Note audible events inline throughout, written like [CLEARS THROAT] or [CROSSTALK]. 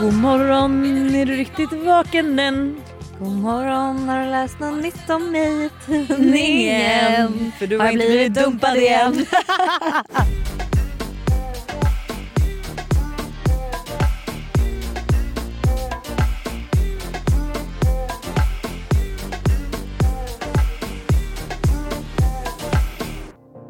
God morgon, är du riktigt vaken än? God morgon, har du läst något nytt om mig i tidningen? För du Har har inte blivit dumpad igen. [LAUGHS]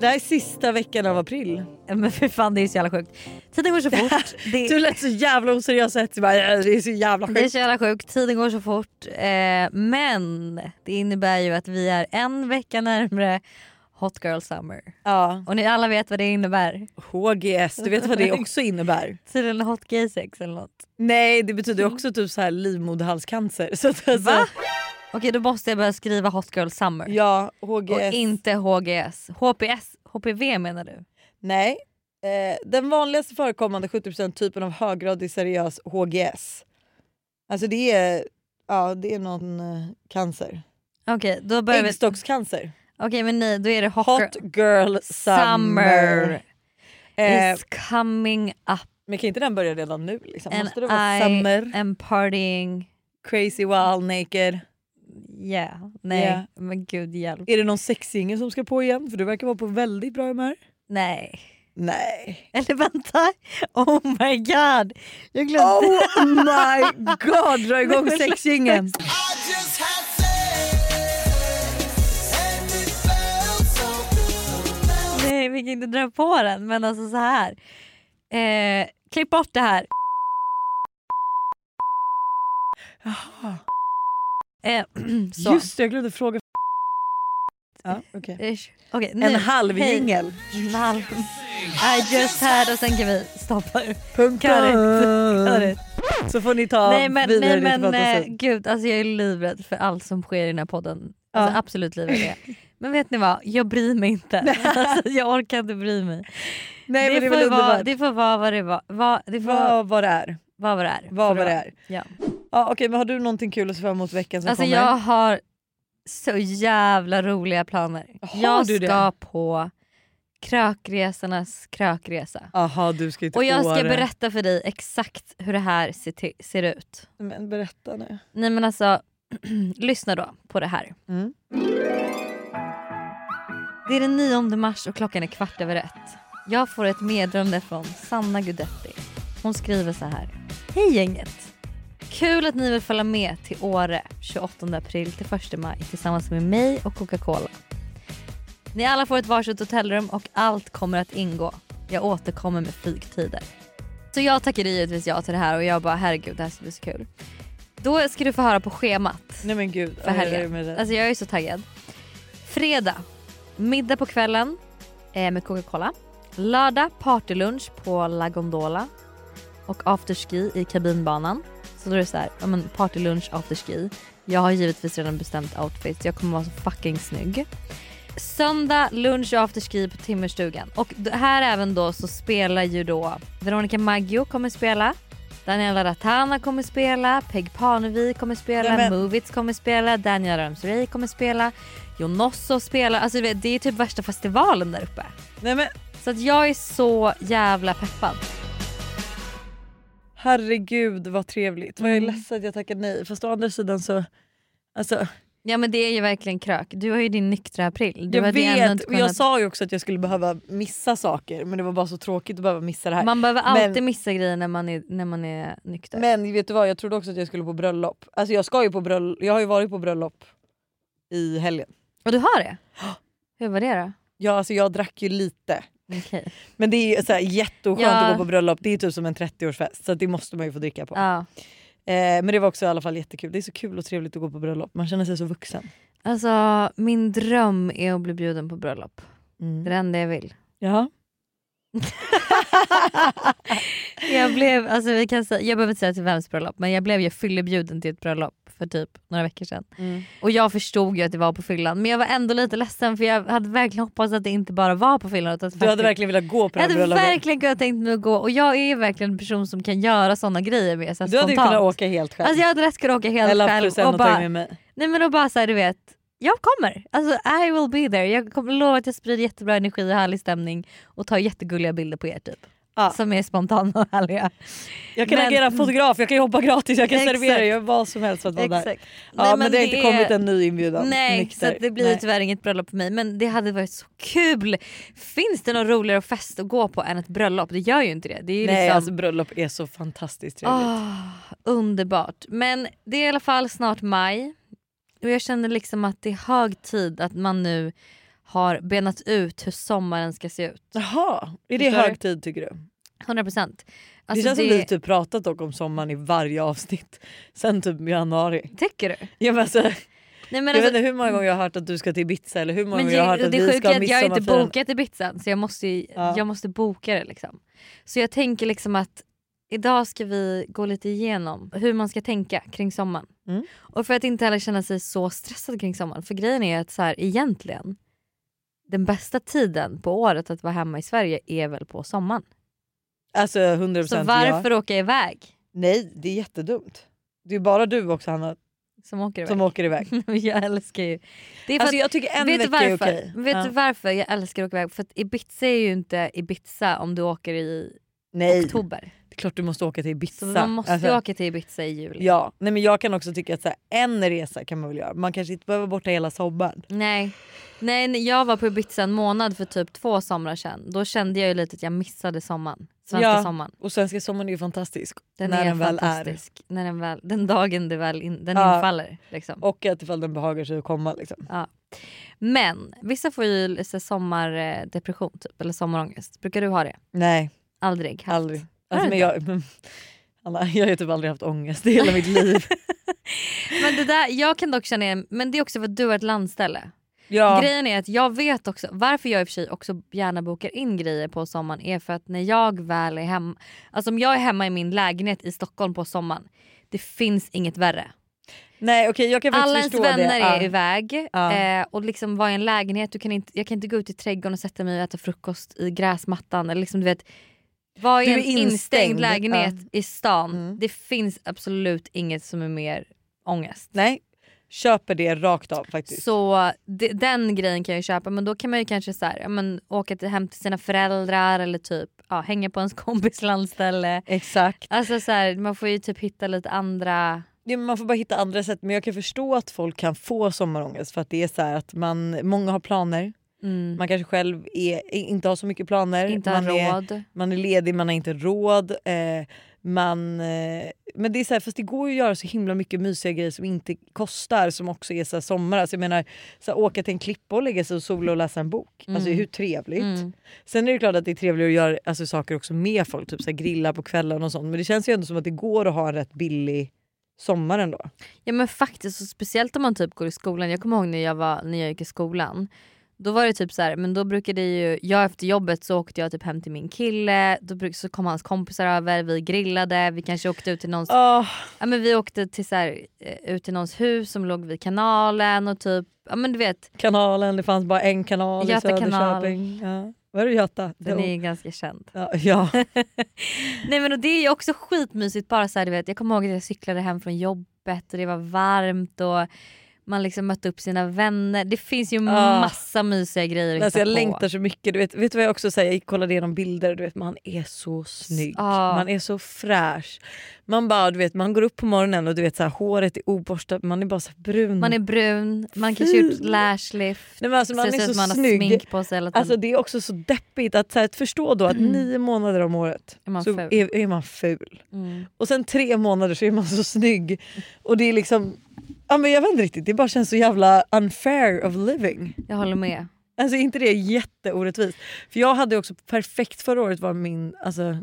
Det här är sista veckan av april. Men för fan det är så jävla sjukt. Tiden går så [LAUGHS] fort. Det, Du lät så jävla oseriös och hetsig. bara, "Ja, Det är så jävla det är sjukt. så jävla sjukt, tiden går så fort. Eh, men det innebär ju att vi är en vecka närmare Hot Girl Summer. Ja. Och ni alla vet vad det innebär. HGS, du vet vad det också innebär? [LAUGHS] Tydligen Hot Gay Sex eller något. Nej det betyder också typ så här livmoderhalscancer. [LAUGHS] Så att alltså, Va? Okej då måste jag börja skriva Hot Girl Summer. Ja, HGS. Och inte HGS. HPS, HPV menar du? Nej. Eh, den vanligaste förekommande 70% typen av höggradig seriös HGS. Alltså det är, ja, det är någon eh, cancer. Okej då börjar vi... Äggstockscancer. Okej men nej då är det Hot, Hot Girl summer. Eh, is coming up men kan inte den börja redan nu? Liksom? Måste det vara I summer? am partying. Crazy wild naked? Yeah, nej Yeah. men gud hjälp. Är det någon sexsingel som ska på igen? För du verkar vara på väldigt bra humör. Nej. Nej. Eller vänta, oh my god. Jag glömde. Oh my god, dra igång [LAUGHS] sexsingeln. [LAUGHS] Nej vi kan inte dra på den men alltså så här. Eh, klipp bort det här. Jaha. Eh, [CLEARS THROAT] så. Just det, jag glömde fråga. Ja. Ish. Okej, nu. En halv jingel. I just had och sen kan vi stoppa. Punkt. Cut it. Cut it. Så får ni ta nej men, vidare nej, men eh, gud alltså jag är livrädd för allt som sker i den här podden. Alltså, Ja. Absolut livrädd. Men vet ni vad, jag bryr mig inte. [LAUGHS] alltså, jag orkar inte bry mig. Nej men det får vara, det får vara vad det var. Va, det får Vad vad det är. vad det är. Vad vad det är. Ja. Ja, Okej men har du någonting kul att se fram emot veckan som Alltså kommer? jag har så jävla roliga planer. Har jag du det? ska på Krökresornas krökresa. Jaha du ska ju till Och jag ska Åre. berätta för dig exakt hur det här ser, till, ser ut. Men berätta nu. Nej men alltså, [CLEARS THROAT] lyssna då på det här. Mm. Det är den 9 mars och klockan är kvart över ett. Jag får ett meddelande från Sanna Gudetti. Hon skriver så här. Hej gänget! Kul att ni vill följa med till Åre 28 april till 1 maj tillsammans med mig och Coca-Cola. Ni alla får ett varsitt hotellrum och allt kommer att ingå. Jag återkommer med flygtider. Så jag tackade givetvis ja till det här och jag bara herregud det här ska bli så kul. Då ska du få höra på schemat Nej men gud. för ja, jag är helgen. Alltså jag är så taggad. Fredag, middag på kvällen eh, med Coca-Cola. Lördag, partylunch på La Gondola och afterski i kabinbanan. Så då är det så här, ja men partylunch, afterski. Jag har givetvis redan bestämt outfit jag kommer vara så fucking snygg. Söndag, lunch och afterski på Timmerstugan. Och här även då så spelar ju då Veronica Maggio kommer spela. Daniela Ratana kommer spela, Peg Parnevik kommer spela, Nej, men- Movits kommer spela, Daniel Ramsey kommer spela, Jonosso spelar. Alltså det är typ värsta festivalen där uppe. Nej men Så att jag är så jävla peppad. Herregud vad trevligt. Vad jag är Mm. ledsen att jag tackade nej. Fast å andra sidan så... Alltså, Ja men det är ju verkligen krök. Du har ju din nyktra april. Du jag vet och jag sa ju också att jag skulle behöva missa saker men det var bara så tråkigt att behöva missa det här. Man behöver Men- alltid missa grejer när man är, när man är nykter. Men vet du vad, jag trodde också att jag skulle på bröllop. Alltså jag ska ju på bröllop, jag har ju varit på bröllop i helgen. Och du har det? Hur var det då? Ja alltså jag drack ju lite. Okej. Men det är så här jätteoskönt Ja. att gå på bröllop, det är typ som en 30-årsfest så det måste man ju få dricka på. Ja. Eh, men det var också i alla fall jättekul, det är så kul och trevligt att gå på bröllop, man känner sig så vuxen. Alltså min dröm är att bli bjuden på bröllop. Det är det enda jag vill. Ja. [LAUGHS] Jag blev, alltså vi kan säga, jag behöver inte säga till vems bröllop men jag blev ju fyllebjuden till ett bröllop för typ några veckor sedan. Mm. Och jag förstod ju att det var på fyllan men jag var ändå lite ledsen för jag hade verkligen hoppats att det inte bara var på fyllan. Utan att Du hade verkligen velat gå på det jag här hade bröllopet. verkligen kunnat tänkt mig att gå och jag är verkligen en person som kan göra såna grejer med här Du hade spontant. kunnat åka helt själv. Alltså jag hade lätt kunnat åka helt Eller själv en och bara, med mig. nej men och bara så här, du vet, jag kommer. Alltså I will be there. Jag kommer lova att jag sprider jättebra energi och härlig stämning och tar jättegulliga bilder på er typ. Ja. som är spontana och härliga. Jag kan Men- agera fotograf, jag kan jobba gratis, jag kan Exakt. servera, jag gör vad som helst för att vara där. Exakt. Ja, Nej, men, det har inte är- kommit en ny inbjudan. Nej, nykter. så det blir Nej. tyvärr inget bröllop för mig men det hade varit så kul. Finns det någon roligare fest att gå på än ett bröllop? Det gör ju inte det. det är Nej liksom... alltså bröllop är så fantastiskt trevligt. Ah, underbart. Men det är i alla fall snart maj och jag känner liksom att det är hög tid att man nu har benat ut hur sommaren ska se ut. Jaha, är det hög tid tycker du? 100 procent. det Alltså känns som vi typ pratat dock om sommaren i varje avsnitt [LAUGHS] sen typ januari. Tycker du? Ja, men alltså, Nej, men jag alltså, vet inte hur många gånger jag har hört att du ska till Ibiza eller hur många gånger jag har hört det, att det vi ska ha att jag har inte midsommarfirande. bokat Ibizan så jag måste, ju- Ja. jag måste boka det. Liksom. Så jag tänker liksom att idag ska vi gå lite igenom hur man ska tänka kring sommaren. Mm. Och för att inte heller känna sig så stressad kring sommaren. För grejen är att så här, egentligen den bästa tiden på året att vara hemma i Sverige är väl på sommaren. Alltså 100% Så varför ja. åka iväg? Nej det är jättedumt. Det är bara du också Hanna Som åker iväg. som åker iväg. [LAUGHS] jag älskar ju. Det är för Alltså att, jag tycker en vet vecka är varför? okej. Vet Ja. du varför jag älskar att åka iväg? För att Ibiza är ju inte Ibiza om du åker i Nej oktober. det är klart du måste åka till Ibiza. Så man måste Alltså, ju åka till Ibiza i juli. Ja, nej men jag kan också tycka att så här, en resa kan man väl göra. Man kanske inte behöver borta hela sommaren. Nej. Nej, jag var på Ibiza en månad för typ två somrar sedan. Då kände jag ju lite att jag missade sommaren. Svenska Ja. sommaren. Och svenska sommaren är ju fantastisk. Den när är den väl är. fantastisk. När den, väl, den dagen det väl in, den Ja. infaller. Liksom. Och att ifall den behagar sig att komma liksom. Men vissa får ju lite sommardepression typ, eller sommarångest. Brukar du ha det? Nej, Aldrig? Haft. aldrig. Alltså, men jag, men, Anna, jag har typ aldrig haft ångest i hela mitt liv. [LAUGHS] Men det där, jag kan dock känna igen, men det är också för att du har ett landställe. Ja, Grejen är att jag vet också, varför jag i och för sig också gärna bokar in grejer på sommaren är för att när jag väl är hemma, alltså om jag är hemma i min lägenhet i Stockholm på sommaren, det finns inget värre. nej okej jag kan faktiskt Alla ens vänner är Ja. iväg Ja. eh, och liksom vara i en lägenhet, du kan inte, jag kan inte gå ut i trädgården och sätta mig och äta frukost i gräsmattan eller liksom du vet vara i en instängd, instängd, lägenhet i stan. Mm. Det finns absolut inget som är mer ångest. Nej, köper det rakt av faktiskt. Så det, den grejen kan jag köpa men då kan man ju kanske så här, ja, men, åka till, hem till sina föräldrar eller typ ja, hänga på ens [LAUGHS] kompis landställe. Exakt. Alltså så här, man får ju typ hitta lite andra... Ja, man får bara hitta andra sätt men jag kan förstå att folk kan få sommarångest för att det är så att man, många har planer. Mm, Man kanske själv är, inte har så mycket planer. inte man är, råd. man är ledig, man har inte råd. Eh, man, eh, men det är så här, fast det går ju att göra så himla mycket mysiga grejer som inte kostar som också är så här sommar. Alltså jag menar, så här, åka till en klippa och lägga sig och sola och läsa en bok. Alltså Mm. hur trevligt. Mm. Sen är det klart att det är trevligt att göra alltså, saker också med folk, typ så här, grilla på kvällen och sånt. Men det känns ju ändå som att det går att ha en rätt billig sommar ändå. Ja men faktiskt, och speciellt om man typ går i skolan. Jag kommer ihåg när jag, var, när jag gick i skolan. Då var det typ så här, men då brukade ju, jag efter jobbet så åkte jag typ hem till min kille, då bruk, så kom hans kompisar över, vi grillade, vi kanske åkte ut till någons Oh, Ja, men vi åkte till så här, eh, ut till någons hus som låg vid kanalen och typ, ja men du vet, kanalen, det fanns bara en kanal Göta i kanal. Söderköping. Ja. Var det Göta? den Jo. är ju ganska känd. Ja, ja. [LAUGHS] Nej men och det är ju också skitmysigt bara så här, du vet, jag kommer ihåg att jag cyklade hem från jobbet och det var varmt och man liksom mötte upp sina vänner. Det finns ju Ah. massa mysiga grejer att Alltså hitta jag på. längtar så mycket. Du vet, vet du vad jag också säger? Jag kollade igenom bilder. Du vet, man är så snygg. Ja. Man är så fräsch. Man bara, du vet, man går upp på morgonen och du vet, så här, håret är oborstat. Man är bara så brun. Man är brun, man kanske gjort lashlift, Nej, men alltså, man är så som man har snygg. smink på sig hela tiden. Alltså, det är också så deppigt att, så här, att förstå då att nio månader om året Är man så ful? är, är man ful. mm. Och sen tre månader så är man så snygg. Och det är liksom, ja, men jag vet inte riktigt, det bara känns så jävla unfair of living. Jag håller med. Alltså inte det jätteorättvist? För jag hade också perfekt förra året var min alltså,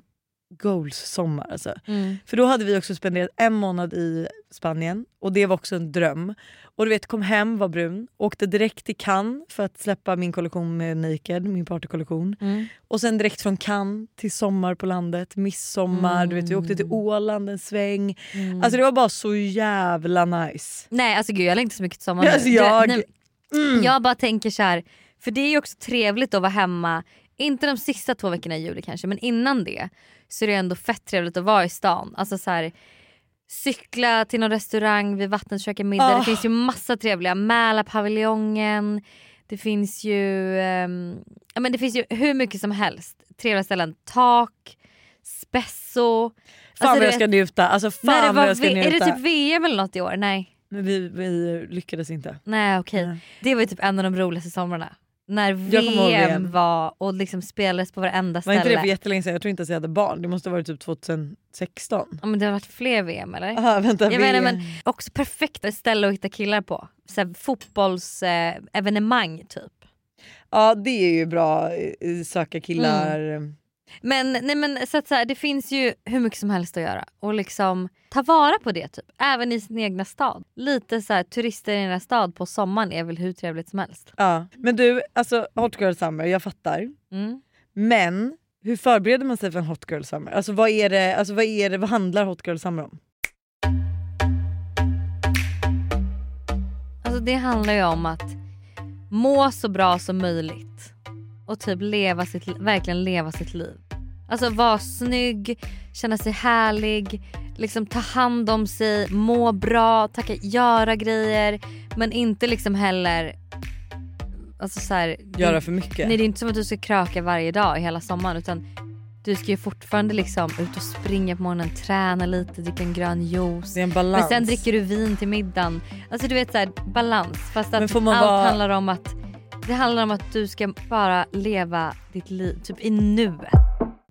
goals sommar. Alltså. Mm. För då hade vi också spenderat en månad i Spanien och det var också en dröm. Och du vet kom hem, var brun, åkte direkt till Cannes för att släppa min kollektion med Naked, min partykollektion. Mm. Och sen direkt från Cannes till sommar på landet, midsommar, du vet, vi åkte till Åland en sväng. Mm. Alltså det var bara så jävla nice. Nej alltså gud jag längtar så mycket till sommaren. Alltså, jag- nej, Mm. Jag bara tänker så här, för det är ju också trevligt att vara hemma, inte de sista två veckorna i juli kanske men innan det så är det ändå fett trevligt att vara i stan. Alltså så här, cykla till någon restaurang vid vattnet, käka middag. Ah. Det finns ju massa trevliga, Mälarpaviljongen, det finns ju, ja, men det finns ju hur mycket som helst. Trevliga ställen. Tak, Spesso. Fan Alltså, vad jag ska njuta. Alltså fan vad var, jag ska njuta. är det typ VM eller något i år? Nej. Men vi, vi lyckades inte. Nej okej. Nej. Det var ju typ en av de roligaste somrarna. När VM, VM. var och liksom spelades på varenda Var ställe. inte det för jättelänge sedan? Jag tror inte ens jag hade barn. Det måste ha varit typ 2016. ja, men det har varit fler VM eller? Aha, vänta, Jag menar, VM. men också perfekta ställe att hitta killar på. Fotbollsevenemang eh, typ. Ja det är ju bra, eh, söka killar. Mm. Men, nej men, så att så här, det finns ju hur mycket som helst att göra och liksom ta vara på det typ. Även i sin egna stad. Lite så här, turister i en stad på sommaren är väl hur trevligt som helst. Ja. Men du, alltså Hot Girl Summer, jag fattar. Mm. Men hur förbereder man sig för en Hot Girl Summer? Alltså vad, är det, alltså, vad, är det, vad handlar Hot Girl Summer om? Alltså det handlar ju om att må så bra som möjligt. Och typ leva sitt, verkligen leva sitt liv. Alltså vara snygg, känna sig härlig, liksom ta hand om sig, må bra, tacka, göra grejer. Men inte liksom heller... Alltså så här, Göra för mycket? Nej det är inte som att du ska kröka varje dag hela sommaren utan du ska ju fortfarande liksom ut och springa på morgonen, träna lite, dricka en grön juice. det är en balans. Men sen dricker du vin till middagen. Alltså du vet såhär balans. Fast att allt vara- handlar om att det handlar om att du ska bara leva ditt liv typ i nuet.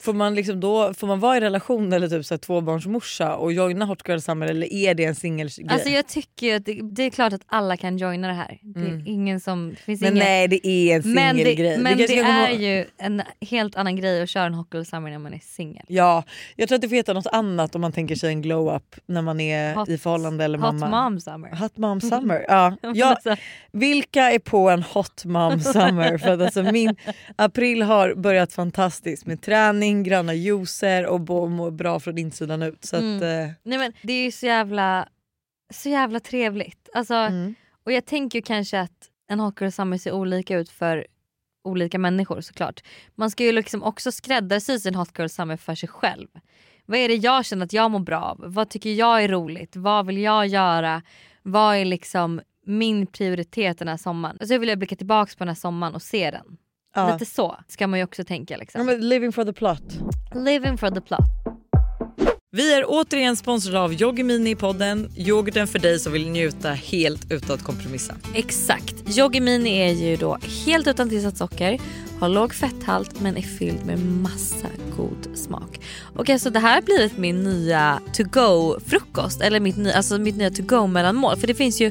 Får man, liksom då, får man vara i relation eller typ så här, tvåbarnsmorsa och joina Hot Girl Summer eller är det en singelgrej? Alltså jag tycker ju att det, det är klart att alla kan joina det här. Det är Mm. ingen som... Det finns men ingen, nej det är en men singelgrej. det, men det ska komma är ihåg- ju en helt annan grej att köra en hockey summer när man är singel. Ja, jag tror att det får heta något annat om man tänker sig en glow-up när man är Hot- i förhållande eller Hot mamma. mom summer. Hot mom [LAUGHS] summer. Ja. Ja, vilka är på en hot mom summer? För att alltså min [LAUGHS] april har börjat fantastiskt med träning, gröna juicer och bo- må bra från insidan ut. Så att, Mm. eh, nej men det är ju så jävla, så jävla trevligt. Alltså, mm. Och jag tänker ju kanske att en hockey summer ser olika ut för olika människor såklart. Man ska ju liksom också skräddarsy sin hot girl summer för sig själv. Vad är det jag känner att jag mår bra av? Vad tycker jag är roligt? Vad vill jag göra? Vad är liksom min prioritet den här sommaren? Och så vill jag blicka tillbaka på den här sommaren och se den. Ja. Lite så ska man ju också tänka. Ja, Liksom. men living for the plot. Living for the plot. Vi är återigen sponsrade av Yogimini i podden. Yoghurten för dig som vill njuta helt utan att kompromissa. Exakt. Yogi Mini är ju då helt utan tillsatt socker, har låg fetthalt men är fylld med massa god smak. Och alltså det här har blivit min nya to go frukost eller mitt, alltså mitt nya to go mellanmål för det finns ju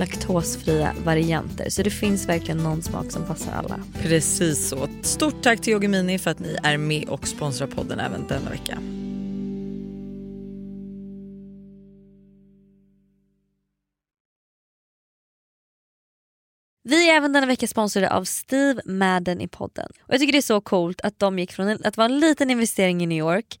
laktosfria varianter så det finns verkligen någon smak som passar alla. Precis så. Stort tack till Yogi Mini för att ni är med och sponsrar podden även denna vecka. Vi är även denna vecka sponsrade av Steve Madden i podden. Och Jag tycker det är så coolt att de gick från att vara en liten investering i New York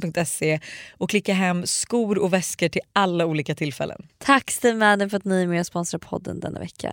steamadden.se och klicka hem skor och väskor till alla olika tillfällen. Tack Steve Madden för att ni är med och sponsrar podden denna vecka.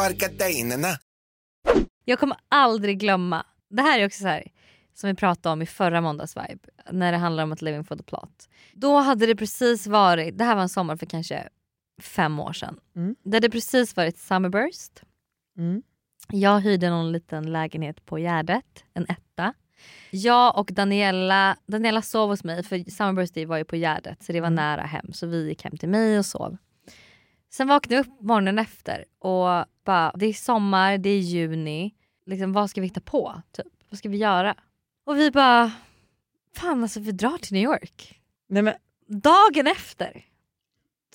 är gardinerna. Jag kommer aldrig glömma, det här är också så här som vi pratade om i förra måndagsvibe när det handlar om att living for the plot. Då hade det precis varit, det här var en sommar för kanske fem år sedan. Mm. Det hade precis varit summerburst. Mm. Jag hyrde någon liten lägenhet på Gärdet, en etta. Jag och Daniela, Daniela sov hos mig för Summerburst var ju på Gärdet så det var Mm. nära hem så vi gick hem till mig och sov. Sen vaknade jag upp morgonen efter och bara det är sommar, det är juni. Liksom, vad ska vi hitta på? Typ? Vad ska vi göra? Och vi bara, fan alltså vi drar till New York. Nej, men, Dagen efter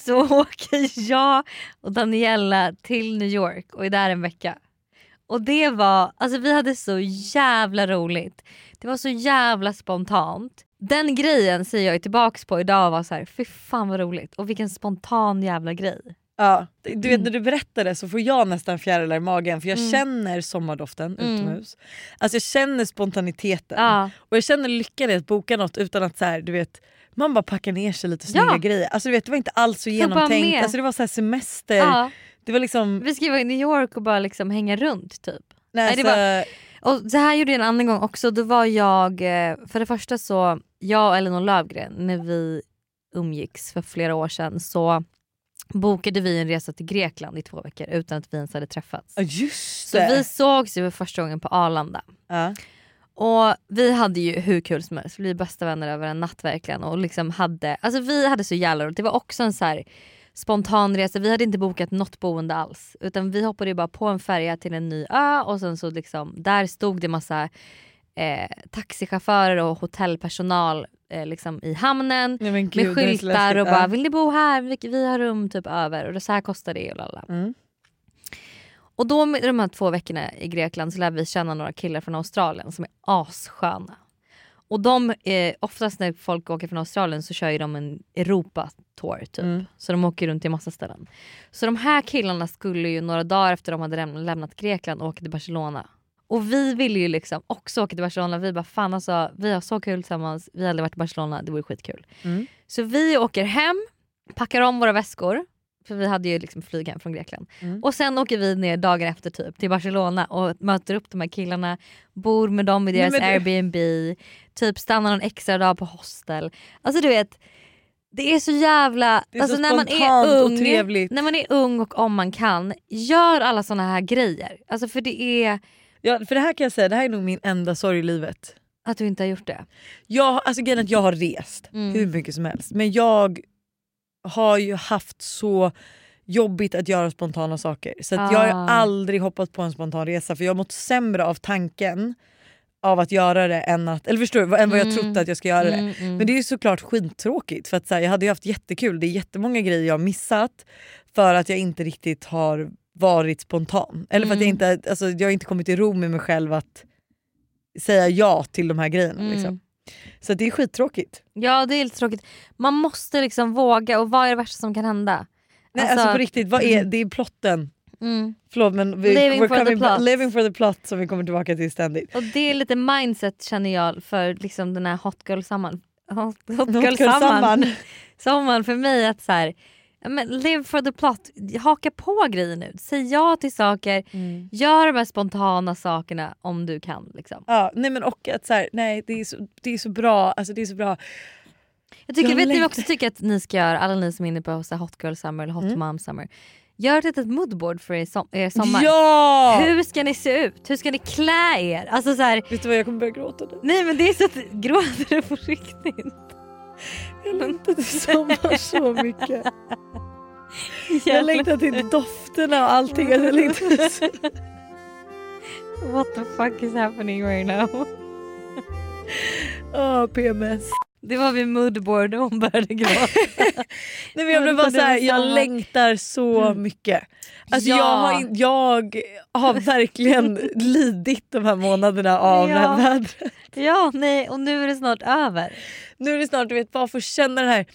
så [LAUGHS] åker jag och Daniela till New York och är där en vecka. Och det var, alltså vi hade så jävla roligt. Det var så jävla spontant. Den grejen ser jag ju tillbaks på idag och var så här, fy fan vad roligt och vilken spontan jävla grej. Ja, du vet när du berättade så får jag nästan fjärilar i magen för jag Mm. känner sommardoften Mm. utomhus. Alltså jag känner spontaniteten Ja. och jag känner lyckan i att boka något utan att så här, du vet man bara packar ner sig lite snygga Ja. grejer. Alltså du vet det var inte alls så genomtänkt. Alltså, det var så här semester. Ja, Det var liksom... vi ska vara i New York och bara liksom hänga runt typ. Nej, det så, var- Och så här gjorde jag en annan gång också. Då var jag, eh, för det första så, jag och Elinor Lövgren när vi umgicks för flera år sedan så bokade vi en resa till Grekland i två veckor utan att vi ens hade träffats. Ja just Så det! vi sågs ju för första gången på Arlanda. Ja. Och vi hade ju hur kul som helst, vi blev bästa vänner över en natt verkligen. Och liksom hade, alltså vi hade så jävla roligt. Det var också en så här spontan resa, vi hade inte bokat något boende alls. Utan vi hoppade ju bara på en färja till en ny ö och sen så liksom, där stod det massa eh, taxichaufförer och hotellpersonal eh, liksom i hamnen. Nej, gud, med skyltar och bara. “vill ni bo här? Vi, vi har rum typ över” och det så här kostar det och lalla. Mm. Och då med de här två veckorna i Grekland så lär vi känna några killar från Australien som är assköna. Och de, eh, oftast när folk åker från Australien så kör ju de en Europa-tour typ. Mm. Så de åker runt till massa ställen. Så de här killarna skulle ju några dagar efter de hade läm- lämnat Grekland åka till Barcelona. Och vi ville ju liksom också åka till Barcelona. Vi bara fan alltså, vi har så kul tillsammans. Vi har aldrig varit i Barcelona, det vore skitkul. Mm. Så vi åker hem, packar om våra väskor. För vi hade ju liksom flyg hem från Grekland. Mm. Och sen åker vi ner dagen efter typ till Barcelona och möter upp de här killarna. Bor med dem i Nej, deras du- Airbnb. Typ stannar någon extra dag på hostel. Alltså du vet. Det är så jävla... Det är alltså så när man är spontant och ung, trevligt. När man är ung och om man kan, gör alla såna här grejer. Alltså för det är Ja, för det här kan jag säga, det här är nog min enda sorg i livet. att du inte har gjort det. Jag, alltså grejen att jag har rest Mm. hur mycket som helst men jag har ju haft så jobbigt att göra spontana saker. Så att jag har Ah. aldrig hoppat på en spontan resa för jag har mått sämre av tanken av att göra det än, att, eller förstår du, än vad jag Mm. trott att jag ska göra det. Mm, mm. Men det är ju såklart skittråkigt för att så här, jag hade ju haft jättekul. Det är jättemånga grejer jag har missat för att jag inte riktigt har varit spontan. Eller för att jag Mm. inte, alltså, jag har inte kommit i ro med mig själv att säga ja till de här grejerna. Mm. Liksom. Så det är skittråkigt. Ja det är lite tråkigt. Man måste liksom våga och vad är det värsta som kan hända? Nej, alltså, Alltså- på riktigt, vad är, det är plotten. Mm. Förlåt men vi, Living we're for the coming back- plot. living for the plot som vi kommer tillbaka till ständigt. Och det är lite mindset känner jag för liksom den här hot girl sommaren. Hot, hot girl [LAUGHS] Hot girl sommaren [LAUGHS] för mig att så här, men live for the plot, haka på grejer nu. Säg ja till saker, gör de här spontana sakerna om du kan. Liksom. Ja, nej men och att så här, nej det är så, det är så bra, alltså det är så bra. Jag tycker, Jag vet ni också tycker att ni ska göra, alla ni som är inne på så här, hot girl summer eller hot Mm. mom summer. Gör ett litet moodboard för er, som, er sommar. Ja! Hur ska ni se ut? Hur ska ni klä er? Alltså så här, Vet du vad jag kommer börja gråta nu? nej men det är så att gråter du på riktigt? Jag längtar till sommar så mycket. [LAUGHS] Jag längtar till dofterna och allting. Jag längtar så... [LAUGHS] What the fuck is happening right now? [LAUGHS] Åh, PMS. Det var vid moodboard och hon började gråta. Nej, men jag blev bara så här, jag längtar så mycket. Alltså Ja. jag, har, jag har verkligen lidit de här månaderna av det Ja. här vädret. Ja, nej och nu är det snart över. Nu är det snart, du vet, bara få känna det här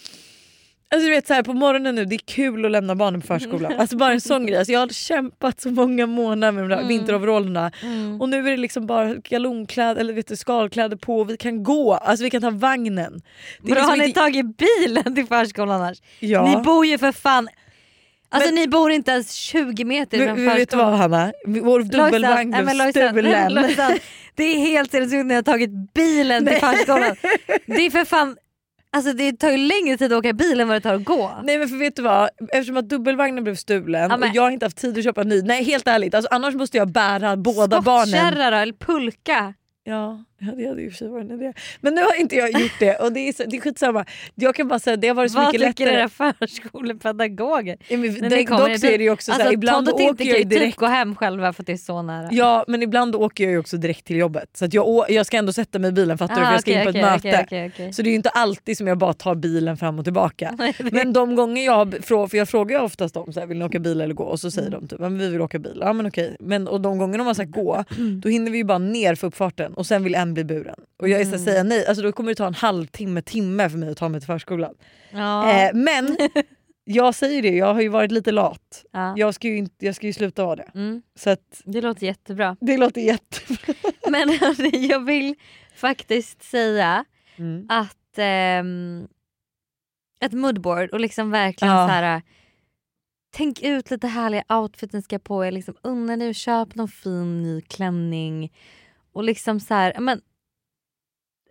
Alltså du vet så här, på morgonen nu, det är kul att lämna barnen på förskolan. Alltså bara en sån grej. Alltså, jag har kämpat så många månader med de där Mm. vinteroverallerna och nu är det liksom bara galonkläder eller vet du, skalkläder på och vi kan gå. Alltså vi kan ta vagnen. Det Bra, liksom har ni inte- tagit bilen till förskolan annars? Ja. Ni bor ju för fan... Alltså Men- ni bor inte ens 20 meter Men, men vet du vad Hanna? Vår dubbelvagn blev stulen. Lojsan, Det är helt sinnessjukt ni har tagit bilen till förskolan. Det är för fan... Alltså det tar ju längre tid att åka bil än vad det tar att gå. Nej men för vet du vad, eftersom att dubbelvagnen blev stulen Ja, och jag har inte haft tid att köpa en ny. Nej helt ärligt, alltså, annars måste jag bära båda barnen. Skottkärra då, eller pulka. Ja, ja, det hade ju i och för sig varit en idé. Men nu har inte jag gjort det och det är, så, det är skitsamma. Jag kan bara säga det har varit så Vad mycket tycker lättare. era förskolepedagoger? Ja, men, ni det, dock så är det ju också alltså, så här, ibland och Tintin åker kan jag ju typ direkt gå hem själva för att det är så nära. Ja men ibland åker jag ju också direkt till jobbet. Så att jag, jag ska ändå sätta mig i bilen fattar du Ah, för jag ska okej, in på ett möte. okej, okej, okej. Så det är ju inte alltid som jag bara tar bilen fram och tillbaka. [LAUGHS] Men de gånger jag för jag frågar oftast dem så här, vill ni åka bil eller gå och så säger Mm. de typ men vi vill åka bil. Ja men okej. Men, och de gånger de har sagt gå Mm. då hinner vi ju bara ner för uppfarten och sen vill en bli buren. Och jag är så Mm. säga nej, alltså då kommer det ta en halvtimme, timme för mig att ta mig till förskolan. Ja. Eh, men [LAUGHS] jag säger det, jag har ju varit lite lat. ja. Jag ska ju, inte, jag ska ju sluta vara det. Mm, Så att, det låter jättebra. det låter jättebra. [LAUGHS] Men hörni, jag vill faktiskt säga Mm. att ehm, ett moodboard och liksom verkligen Ja. så här. Tänk ut lite härliga outfits ni ska på er. Liksom, unna ni och köp någon fin ny klänning. Och liksom så här, men,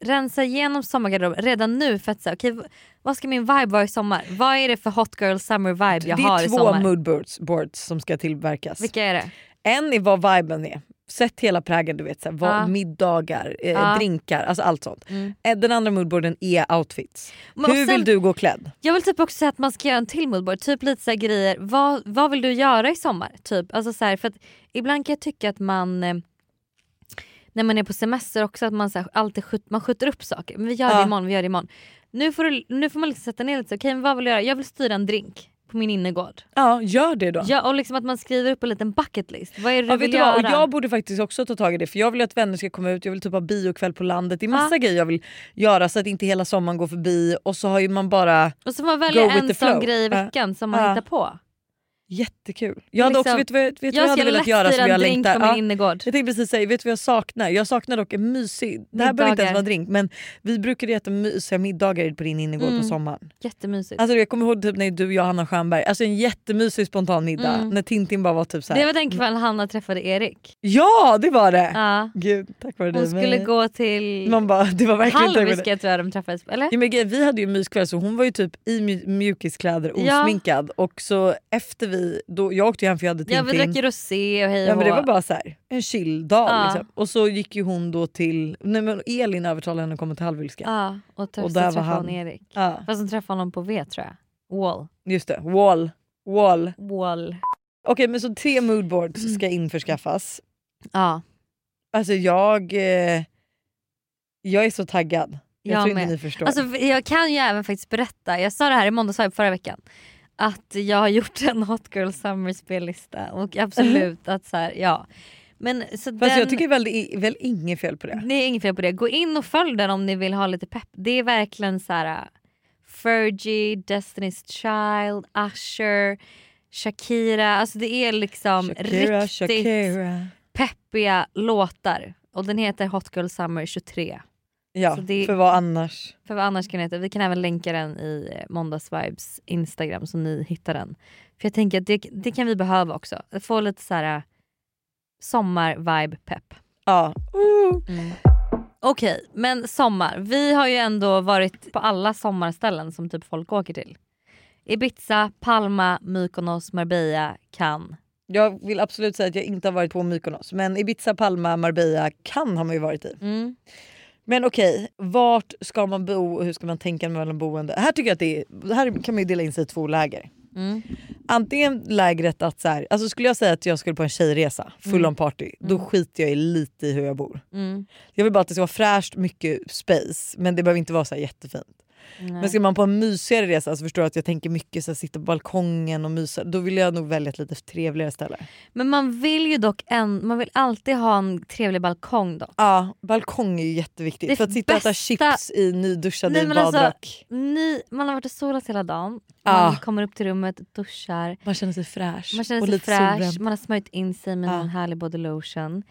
rensa igenom sommargarderoben redan nu för att säga okej v- vad ska min vibe vara i sommar? Vad är det för hot girl summer vibe jag det har är i två sommar? moodboards boards som ska tillverkas. Vilka är det? En är vad viben är. Sätt hela prägeln, du vet, så här, vad, Ja. middagar, eh, Ja. drinkar, alltså allt sånt. Mm. Eh, Den andra moodboarden är outfits. Men Hur sen- vill du gå klädd? Jag vill typ också säga att man ska göra en till moodboard. Typ lite så grejer. Vad, vad vill du göra i sommar? Typ. Alltså så här, för att ibland kan jag tycka att man eh, när man är på semester också att man så här, alltid skjut, man skjuter upp saker. Men vi gör det Ja. imorgon, vi gör det imorgon. Nu får, du, nu får man liksom sätta ner lite. Okej, men vad vill jag göra? Jag vill styra en drink på min innergård. Ja, gör det då. Ja, och liksom att man skriver upp en liten bucket list. Vad är det Ja, du göra? Och jag borde faktiskt också ta tag i det för jag vill att vänner ska komma ut, jag vill typ ha biokväll på landet. Det är massa grejer jag vill göra så att inte hela sommaren går förbi och så har ju man bara och så får man välja en sån flow. grej i Ja. veckan som man Ja. hittar på. Jättekul. Jag hade också, Liksom, vet du vad vet jag, Jag hade velat göra som jag längtar? på min Ja. innergård. Jag tänkte precis säga, vet du vad jag saknar? Jag saknar dock en mysig, det här behöver inte ens vara drink men vi brukade äta mysiga middagar på din innergård Mm. på sommaren. Jättemysigt. Alltså jag kommer ihåg typ när du, jag och Hanna Stjernberg, alltså en jättemysig spontan middag Mm. när Tintin bara var typ såhär. det var den kvällen Hanna träffade Erik. Ja det var det! Ja. Gud tack vare dig. Hon skulle men- gå till Man bara, det var verkligen. Halviska tror jag de träffades eller? Ja, men vi hade ju myskväll så hon var ju typ i mju- mjukiskläder Ja. osminkad och så efter vi, då, jag åkte ju hem för jag hade Ja vi Tintin. drack rosé och hej Ja men det var bara så här, en chill dag Ja. liksom. Och så gick ju hon då till, nej men Elin övertalade henne att komma till Halvvilska. Ja och, Och där var träffade hon han. Erik. Ja, Fast hon träffade honom på V tror jag. Wall. just det, wall. Wall. Wall. Okej men så tre moodboards Mm. ska införskaffas. Ja. Alltså jag, eh, jag är så taggad. Jag, Jag tror inte med. ni förstår. Alltså jag kan ju även faktiskt berätta, jag sa det här i måndags förra veckan. Att jag har gjort en Hot Girl Summer spellista och absolut att så här, ja. Men så Fast den, jag tycker väl det är väl inget fel på det. Det är inget fel på det. Gå in och följ den om ni vill ha lite pepp. Det är verkligen så här. uh, Fergie, Destiny's Child, Usher, Shakira. Alltså det är liksom Shakira, riktigt Shakira. peppiga låtar. Och den heter Hot Girl Summer 23. Ja, det- för vad annars? För vad annars kan den heta. Vi kan även länka den i eh, Måndagsvibes Instagram så ni hittar den. För jag tänker att det, det kan vi behöva också. Få lite så här uh, sommar-vibe-pepp. Ja. Okej, men sommar. Vi har ju ändå varit på alla sommarställen som typ folk åker till. Ibiza, Palma, Mykonos, Marbella, Cannes. Jag vill absolut säga att jag inte har varit på Mykonos men Ibiza, Palma, Marbella kan har man ju varit i. Mm. Men okej, vart ska man bo och hur ska man tänka mellan boende? Här tycker jag att det är, här kan man ju dela in sig i två läger. Mm. antingen lägret att så här, alltså skulle jag säga att jag skulle på en tjejresa full Mm. on party, då Mm. skiter jag i lite i hur jag bor. Mm. Jag vill bara att det ska vara fräscht, mycket space men det behöver inte vara så jättefint. Nej. Men ska man på en mysigare resa så förstår att jag tänker mycket så här, sitta på balkongen och mysa. Då vill jag nog välja ett lite trevligare ställe. Men man vill ju dock en, man vill alltid ha en trevlig balkong dock. Ja, balkong är ju jätteviktigt. Det för att sitta och äta bästa- chips i nyduschad Nej, i alltså- badrock. Ni, man har varit och solat hela dagen, Ja. man kommer upp till rummet, duschar, Man känner sig fräsch. man känner sig lite fräsch, solbränd. man har smörjt in sig med Ja. en härlig body lotion.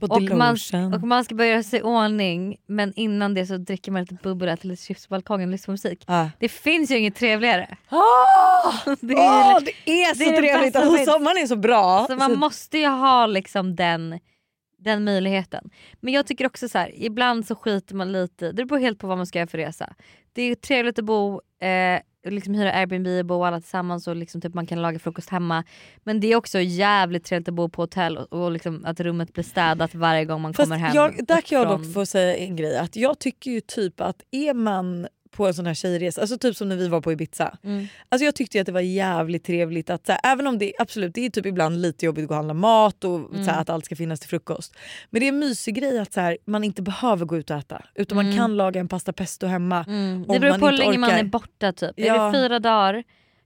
Och, man, och man ska börja göra sig i ordning men innan det så dricker man lite bubbel, äter lite chips på balkongen och lyssnar på musik. Ja. Det finns ju inget trevligare. Ah! [LAUGHS] Det är, det är så det är trevligt! Alltså, sommaren är så bra. så man Så- måste ju ha liksom den, den möjligheten. Men jag tycker också så här, ibland så skiter man lite det beror helt på vad man ska göra för resa. Det är trevligt att bo, eh, liksom hyra Airbnb och bo alla tillsammans och liksom typ man kan laga frukost hemma. Men det är också jävligt trevligt att bo på hotell och, och liksom att rummet blir städat varje gång man Fast kommer hem. jag, där kan jag dock få säga en grej. Att jag tycker ju typ att är man på en sån här tjejresa, alltså typ som när vi var på Ibiza. Mm. Alltså jag tyckte att det var jävligt trevligt att så här, även om det absolut det är typ ibland lite jobbigt att gå och handla mat och så Mm. här, att allt ska finnas till frukost. Men det är en mysig grej att så här, man inte behöver gå ut och äta utan man Mm. kan laga en pasta pesto hemma. Mm. Det beror man på hur länge man är borta typ. Ja. Är det fyra dagar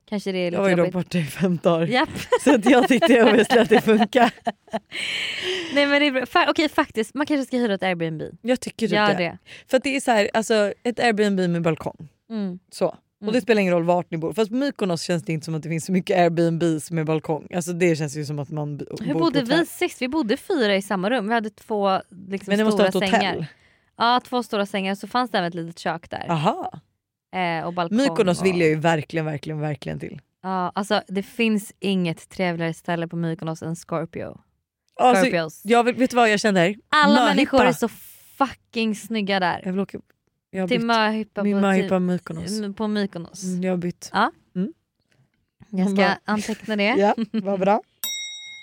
kanske det är lite Jag var ju jobbigt. borta i fem dagar. Japp. Så att jag tyckte obviously att det funkar. [LAUGHS] Nej men det är bra. Fa- Okej faktiskt, man kanske ska hyra ett Airbnb. Jag tycker typ det. det. För det är så här, alltså, ett Airbnb med balkong. Mm. Så. Och Mm. det spelar ingen roll vart ni bor. Fast på Mykonos känns det inte som att det finns så mycket Airbnbs med balkong. Alltså det känns ju som att man b- Hur bor bodde hotell. vi sist? Vi bodde fyra i samma rum. Vi hade två liksom, Men det måste stora vara ett hotell. sängar. Ja två stora sängar så fanns det även ett litet kök där. Aha. Eh, och balkong. Mykonos och... vill jag ju verkligen, verkligen, verkligen till. Ja, alltså, det finns inget trevligare ställe på Mykonos än Scorpio. Alltså, Scorpios. jag vill, vet du vad jag känner? Alla Möhippa. människor är så fucking snygga där. Jag vill åka... Jag Till möhippa på, möhippa till- Mykonos. m- på Mykonos. Mm, jag har bytt. Jag ska bara- anteckna det. [LAUGHS] Ja, vad bra.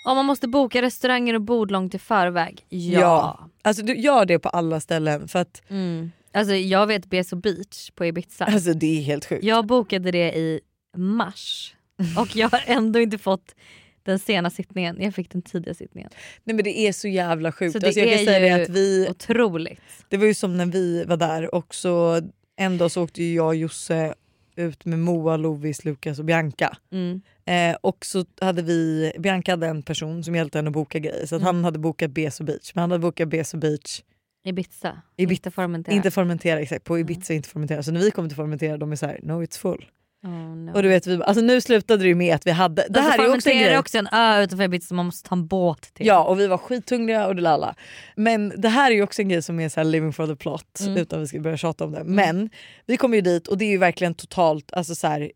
Om man måste boka restauranger och bord långt i förväg? Ja. Ja. Alltså du gör det på alla ställen för att Mm. Alltså, jag vet Beso Beach på Ibiza. alltså, det är helt sjukt. Jag bokade det i mars och jag har ändå inte fått den sena sittningen. Jag fick den tidiga sittningen. Nej men det är så jävla sjukt. Så det alltså, jag kan säga det att vi, Otroligt. det var ju som när vi var där och så en dag så åkte jag och Josse ut med Moa, Lovis, Lukas och Bianca. Mm. Eh, och så hade vi, Bianca hade en person som hjälpte henne att boka grejer så att Mm. han hade bokat Beso Beach. Men han hade bokat Beso Beach, Ibiza. Ibi- Inte Formentera. inte Formentera exakt, på Ibiza inte Formentera. Så när vi kom till Formentera de är så här: no it's full. Oh, no. Och du vet, vi, alltså nu slutade det ju med att vi hade, det här är också en grej. också en ö utanför Ibiza som man måste ta en båt till. Ja och vi var skithungriga och det lalla. Men det här är ju också en grej som är så living for the plot Mm. utan att vi ska börja tjata om det. Men vi kommer ju dit och det är ju verkligen totalt, alltså så här,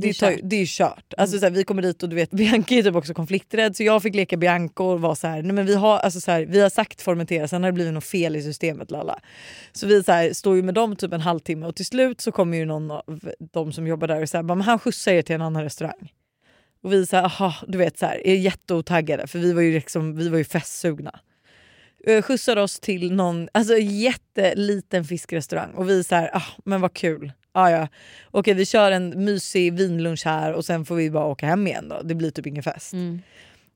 Det är kört. det är kört. Alltså, så här, vi kommer dit och du vet [LAUGHS] Bianca är typ också konflikträdd så jag fick leka Bianca och var så här, nej men vi har, alltså, så här, vi har sagt formentera sen har det blivit något fel i systemet. Lalla. Så vi så här, står ju med dem typ en halvtimme och till slut så kommer ju någon av de som jobbar där och säger men han skjutsar er till en annan restaurang. Och vi så här, aha, du vet, så här, är jätteotaggade för vi var ju, liksom, vi var ju festsugna. Eh, Skjutsar oss till någon alltså, jätteliten fiskrestaurang och vi så här, ah, men vad kul. Ah, ja. Okej vi kör en mysig vinlunch här och sen får vi bara åka hem igen då. Det blir typ ingen fest. Mm.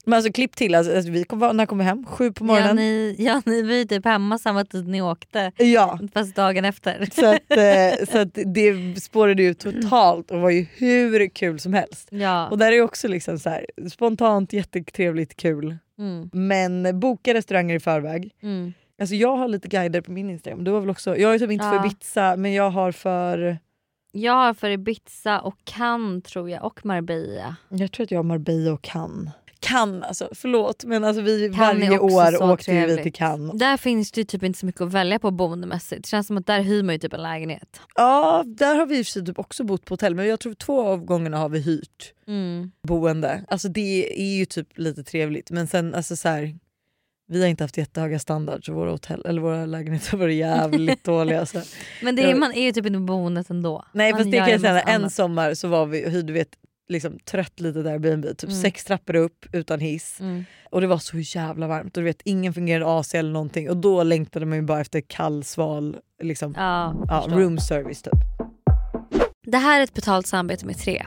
Men alltså klipp till, alltså, alltså, vi kom, när kom vi hem? Sju på Ja, morgonen? ni, ja ni var ju typ hemma samma tid ni åkte. Ja. Fast dagen efter. Så att, [LAUGHS] eh, så att det spårade ju totalt och var ju hur kul som helst. Ja. Och där är också liksom så här, spontant jättetrevligt kul. Mm. Men boka restauranger i förväg. Mm. Alltså jag har lite guider på min Instagram. Du har väl också, jag är typ inte för Ja. Ibiza men jag har för, Jag har för Ibiza och Cannes tror jag och Marbella. jag tror att jag har Marbella och Cannes. Cannes alltså, förlåt men alltså vi Cannes varje år åkte vi till Cannes. Där finns det ju typ inte så mycket att välja på boendemässigt. Det känns som att där hyr man ju typ en lägenhet. Ja där har vi i typ också bott på hotell men jag tror två av gångerna har vi hyrt Mm. boende. Alltså det är ju typ lite trevligt men sen alltså så här, vi har inte haft jättehöga standards och våra, hotell, eller våra lägenheter har varit jävligt dåliga. Så. [LAUGHS] Men det är, man är ju typ inte på boendet ändå. Nej man fast det kan jag säga, en sommar så var vi hyrde vi ett liksom, trött litet Airbnb, typ Mm. sex trappor upp utan hiss. Mm. Och det var så jävla varmt och du vet ingen fungerade AC eller någonting och då längtade man ju bara efter kall sval liksom, Ja, ja, room service typ. Det här är ett betalt samarbete med Tre.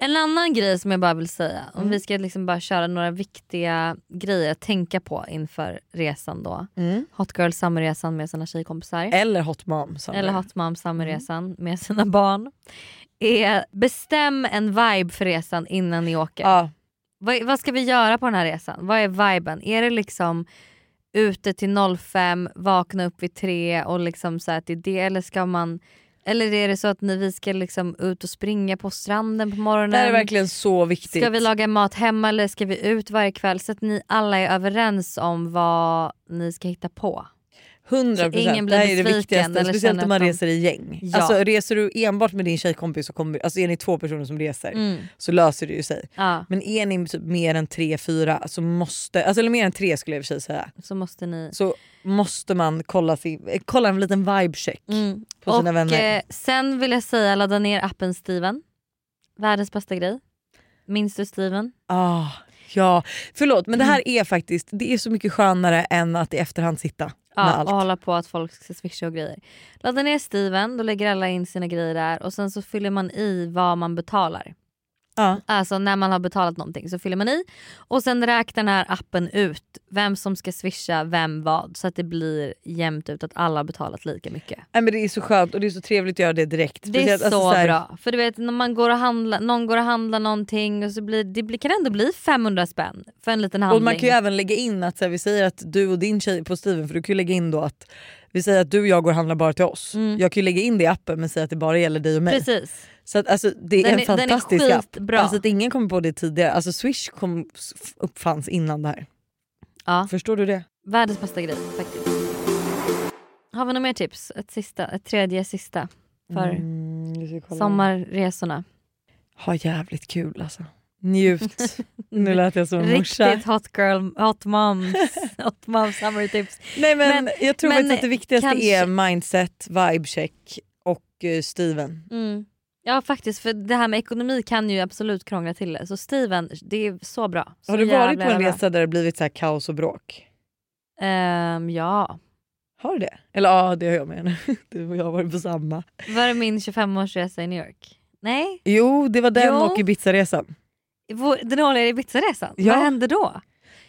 En annan grej som jag bara vill säga, om vi ska liksom bara köra några viktiga grejer att tänka på inför resan då. Hot Girl Summerresan med sina tjejkompisar. Eller Hot Mom. Som eller Hot Mom Summerresan med sina barn. Är bestäm en vibe för resan innan ni åker. Ja. Vad, vad ska vi göra på den här resan? Vad är viben? Är det liksom ute till 05, vakna upp vid 3 och liksom så här till det eller ska man eller är det så att ni, vi ska liksom ut och springa på stranden på morgonen? Det här är verkligen så viktigt. Ska vi laga mat hemma eller ska vi ut varje kväll? Så att ni alla är överens om vad ni ska hitta på. 100 Så ingen procent. blir Det här är det viktigaste. eller Speciellt om man reser i gäng. Ja. Alltså, reser du enbart med din tjejkompis så kommer, alltså, är ni två personer som reser Mm. så löser det ju sig. Ja, Men är ni typ mer än tre, fyra så måste, alltså, eller mer än tre skulle jag i och för sig säga. så måste ni... Så måste man kolla, sin, eh, kolla en liten vibe-check Mm. på sina och vänner. eh, sen vill jag säga ladda ner appen Steven. Världens bästa grej. Minns du Steven? Ah, ja, förlåt men det Mm. här är faktiskt det är så mycket skönare än att i efterhand sitta med Ja, allt. och hålla på att folk ska swisha och grejer. Ladda ner Steven, då lägger alla in sina grejer där och sen så fyller man i vad man betalar. Ja. Alltså när man har betalat någonting så fyller man i och sen räknar den här appen ut vem som ska swisha vem vad så att det blir jämnt ut att alla har betalat lika mycket. Nej, men det är så skönt och det är så trevligt att göra det direkt. Det är Speciellt, så, alltså, här- bra. För du vet när man går och handlar, någon går och handlar någonting och så blir det blir, kan ändå bli 500 spänn för en liten handling. Och man kan ju även lägga in att så här, vi säger att du och din tjej på Steven, för du kan ju lägga in då att vi säger att du och jag går och handlar bara till oss. Jag kan ju lägga in det i appen men säga att det bara gäller dig och mig. Mm. Precis. Så att, alltså, det är Den en är- är fantastisk app. skitbra. Alltså, att ingen kom på det tidigare. Alltså, Swish kom, uppfanns innan det här. Ja. Förstår du det? Världens bästa grej faktiskt. Har vi några mer tips? Ett, sista, ett tredje sista för Mm, sommarresorna. Ha jävligt kul alltså. Njut. [LAUGHS] nu lät jag som en morsa. Riktigt hot girl, hot moms, [LAUGHS] hot mom summer tips. Nej, men, Men- jag tror men att det viktigaste kanske- är mindset, vibe check och uh, Steven. Mm. Ja faktiskt för det här med ekonomi kan ju absolut krångla till det. Så Steven, det är så bra. Så Har du varit på en bra. resa där det blivit så här kaos och bråk? Ehm, ja. Har du det? Eller ja, det har jag med. [LAUGHS] Du och jag har varit på samma. Var det min 25-årsresa i New York? Nej? Jo, det var den Jo. och Ibiza-resan. Den årliga Ibiza-resan? Ja. Vad hände då? Nej,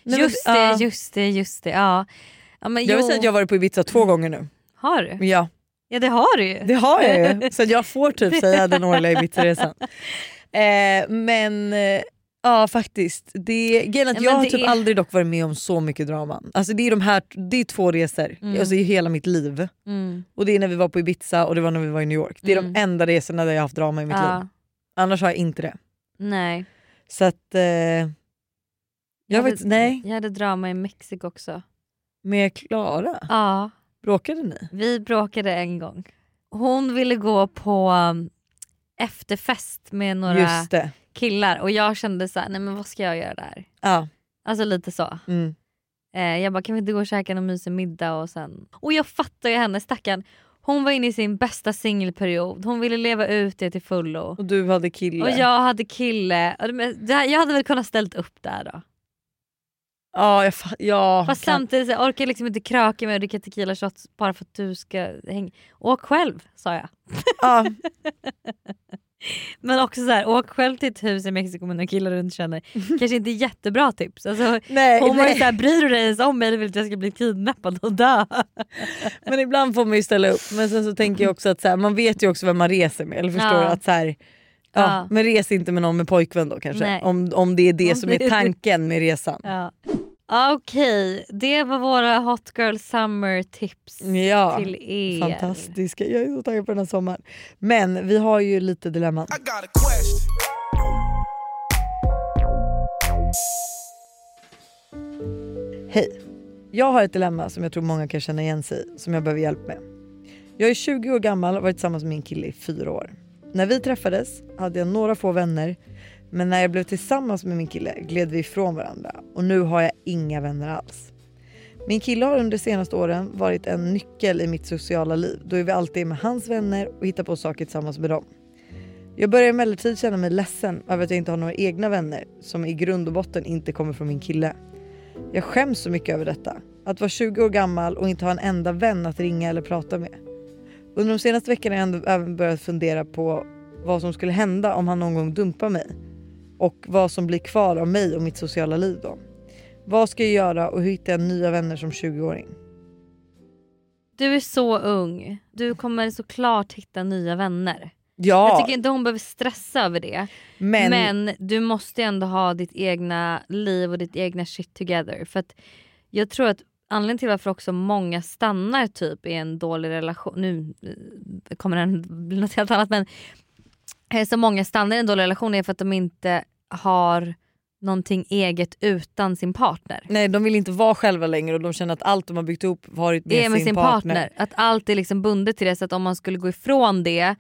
men- just det, ja. just det, just det. Ja. Ja, men Jag vill säga att jag har varit på Ibiza två gånger nu. Har du? Ja, Ja det har du ju. det har jag ju. [LAUGHS] Så jag får typ säga den årliga Ibiza-resan. Eh, men eh, Ja faktiskt. Det, grejen att Ja, jag har typ är- aldrig dock varit med om så mycket drama. Alltså det är, de här, det är två resor Mm. alltså, i hela mitt liv. Mm. Och det är när vi var på Ibiza och det var när vi var i New York. Det är Mm. de enda resorna där jag har haft drama i mitt Ja. liv. Annars har jag inte det. Nej. Så att... Eh, jag Jag vet, hade, nej, jag hade drama i Mexiko också. med Klara. Ja, Bråkade ni? vi bråkade en gång. Hon ville gå på um, efterfest med några killar och jag kände så här, nej men vad ska jag göra där? Ja. Alltså lite så. Mm. Eh, jag bara kan vi inte gå och käka någon mysig middag och sen... Och jag fattar ju henne stackarn. Hon var inne i sin bästa singelperiod, hon ville leva ut det till fullo. Och du hade kille. Och jag hade kille. Jag hade väl kunnat ställt upp där då. Ja, jag ja, Fast kan- samtidigt så orkar jag liksom inte kröka med att dricka tequila shots bara för att du ska hänga. Åk själv sa jag. ja, [LAUGHS] Men också så här, åk själv till ett hus i Mexiko med några killar du inte känner. Kanske inte jättebra tips. Alltså, nej, hon var ju nej. såhär, bryr du dig ens om mig eller vill att jag ska bli kidnappad och dö? Men ibland får man ju ställa upp. Men sen så tänker jag också att så här, man vet ju också vem man reser med. Eller förstår Ja. Att så här, ja, Ja. Men res inte med någon med pojkvän då kanske. Nej. Om, om det är det Om som det är tanken med resan. Ja. Okej, det var våra Hot Girl Summer tips Ja, till er. fantastiska. Jag är så taggad på den här sommaren. Men vi har ju lite dilemman. Hej! Jag har ett dilemma som jag tror många kan känna igen sig i, som jag behöver hjälp med. Jag är 20 år gammal och har varit tillsammans med min kille i fyra år. När vi träffades hade jag några få vänner, men när jag blev tillsammans med min kille gled vi ifrån varandra och nu har jag inga vänner alls. Min kille har under de senaste åren varit en nyckel i mitt sociala liv då är vi alltid med hans vänner och hittar på saker tillsammans med dem. Jag börjar emellertid känna mig ledsen över att jag inte har några egna vänner som i grund och botten inte kommer från min kille. Jag skäms så mycket över detta. Att vara 20 år gammal och inte ha en enda vän att ringa eller prata med. Under de senaste veckorna har jag ändå även börjat fundera på vad som skulle hända om han någon gång dumpar mig. Och vad som blir kvar av mig och mitt sociala liv då. Vad ska jag göra och hur hittar jag nya vänner som 20-åring? Du är så ung. Du kommer såklart hitta nya vänner. Ja, Jag tycker inte hon behöver stressa över det. men, Men du måste ändå ha ditt egna liv och ditt egna shit together. För att jag tror att anledningen till varför också många stannar typ i en dålig relation, nu eh, kommer den bli något helt annat men eh, så många stannar i en dålig relation är för att de inte har någonting eget utan sin partner. nej, de vill inte vara själva längre och de känner att allt de har byggt upp varit med, Det är med sin, sin partner. partner. Att allt är liksom bundet till det så att om man skulle gå ifrån det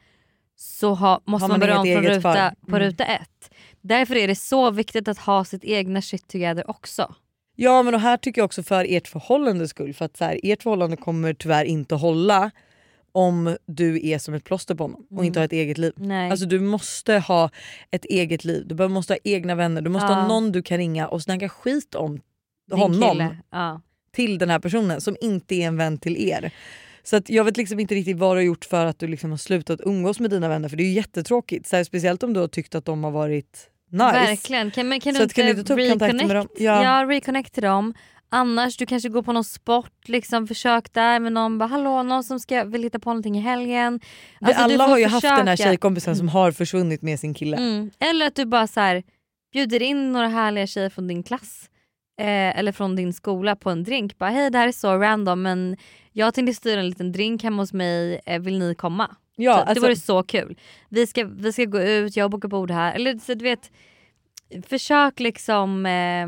så ha, måste Har man man börja om från ruta, för. på Mm. ruta ett. Därför är det så viktigt att ha sitt egna shit together också. Ja men och här tycker jag också för ert förhållandes skull för att så här, ert förhållande kommer tyvärr inte hålla om du är som ett plåster på honom och inte har ett eget liv. Nej. Alltså du måste ha ett eget liv, du måste ha egna vänner, du måste Ja. ha någon du kan ringa och snacka skit om Din honom. Ja. till den här personen som inte är en vän till er. Så att jag vet liksom inte riktigt vad du har gjort för att du liksom har slutat umgås med dina vänner för det är ju jättetråkigt. Så här, speciellt om du har tyckt att de har varit nice. Verkligen. Kan, men kan Så du att kan du inte inte reconnect? dem? Ja. Ja. reconnect till dem. Annars du kanske går på någon sport, liksom försök där med någon, bara hallå någon som ska, vill hitta på någonting i helgen. Alltså, alla har ju haft den här försöka. tjejkompisen som har försvunnit med sin kille. Mm. Eller att du bara så här, bjuder in några härliga tjejer från din klass eh, eller från din skola på en drink. Bara hej det här är så random men jag tänkte styra en liten drink hemma hos mig, eh, vill ni komma? Ja, Så, alltså- Det vore så kul. Vi ska, vi ska gå ut, jag bokar bord här. Eller så du vet, försök liksom, eh,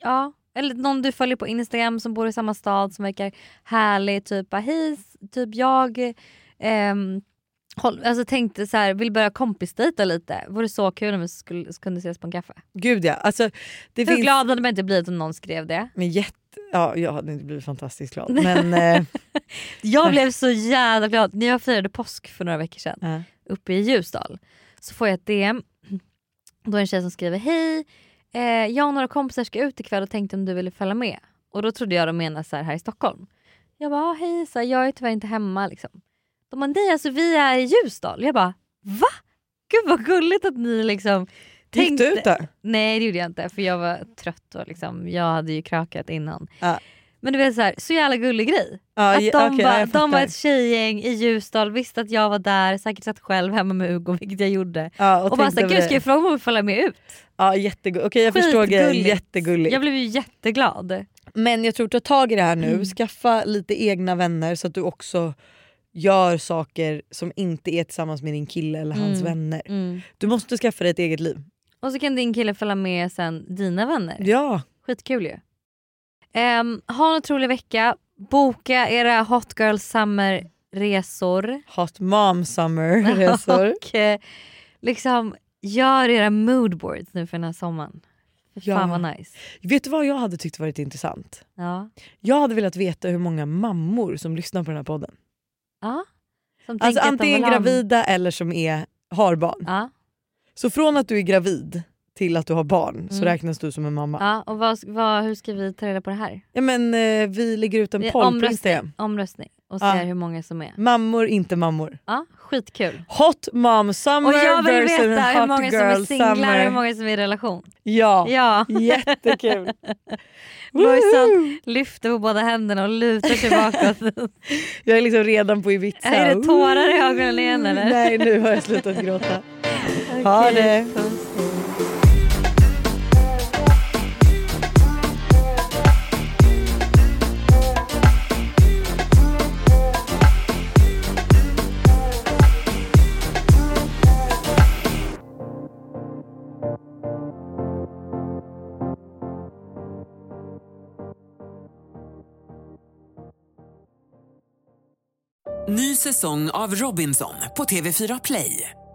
ja. Eller någon du följer på Instagram som bor i samma stad som verkar härlig. Typ hej, typ jag ehm, håll, alltså tänkte så här, vill börja kompisdejta lite. Vore så kul om vi skulle, kunde ses på en kaffe. Gud ja. Alltså, det Hur finns... glad hade man inte blivit om någon skrev det? Men jätte... Ja, jag hade inte blivit fantastiskt glad. Men, eh, [LAUGHS] Jag blev så jävla glad. När jag firade påsk för några veckor sedan Ja. uppe i Ljusdal så får jag ett DM. Då är en tjej som skriver hej, eh, jag och några kompisar ska ut ikväll och tänkte om du ville följa med. Och då trodde jag de menade så här, här i Stockholm. Jag bara hej, så här, jag är tyvärr inte hemma. Liksom. De bara nej alltså vi är i Ljusdal. Jag bara va? Gud vad gulligt att ni liksom gick du ut där? Nej det gjorde jag inte för jag var trött och liksom, jag hade ju krökat innan. Ja. Men du vet så, här, så jävla gullig grej. Ja, att de, bara, jag de var ett tjejgäng i Ljusdal, visste att jag var där, säkert satt själv hemma med Hugo [LAUGHS] vilket jag gjorde. Ja, och bara tänkte såhär, gud ska jag fråga om hon följa med ut? Ja, jättegulligt. Okej jag förstår grejen, jättegulligt. Jag blev ju jätteglad. Men jag tror ta tag i det här nu, Mm. skaffa lite egna vänner så att du också gör saker som inte är tillsammans med din kille eller hans Mm. vänner. Mm. Du måste skaffa dig ett eget liv. Och så kan din kille följa med sen dina vänner. Ja. Skitkul ju. Um, ha en otrolig vecka. Boka era Hot Girl Summer resor. Hot mom summer [LAUGHS] resor. och eh, liksom gör era moodboards nu för den här sommaren. Ja. Fan vad nice. Vet du vad jag hade tyckt varit intressant? Ja. Jag hade velat veta hur många mammor som lyssnar på den här podden. ja. Som Alltså antingen gravida eller som är, har barn. Ja. Så från att du är gravid till att du har barn så Mm. räknas du som en mamma. Ja, och vad, vad, hur ska vi ta reda på det här? Ja, men, eh, vi lägger ut en poll på omröstning, Instagram. omröstning och Ja. ser hur många som är. Mammor, inte mammor. Ja, skitkul. Hot mom summer Och jag vill veta hur många som är singlar och summer. hur många som är i relation. Ja, Ja. jättekul. [LAUGHS] Lojsan lyfter på båda händerna och lutar sig bakåt. [LAUGHS] Jag är liksom redan på Ibiza. är det tårar i ögonen igen eller? Nej nu har jag slutat gråta. Ha Okej, det. Ny säsong av Robinson på TV4 Play.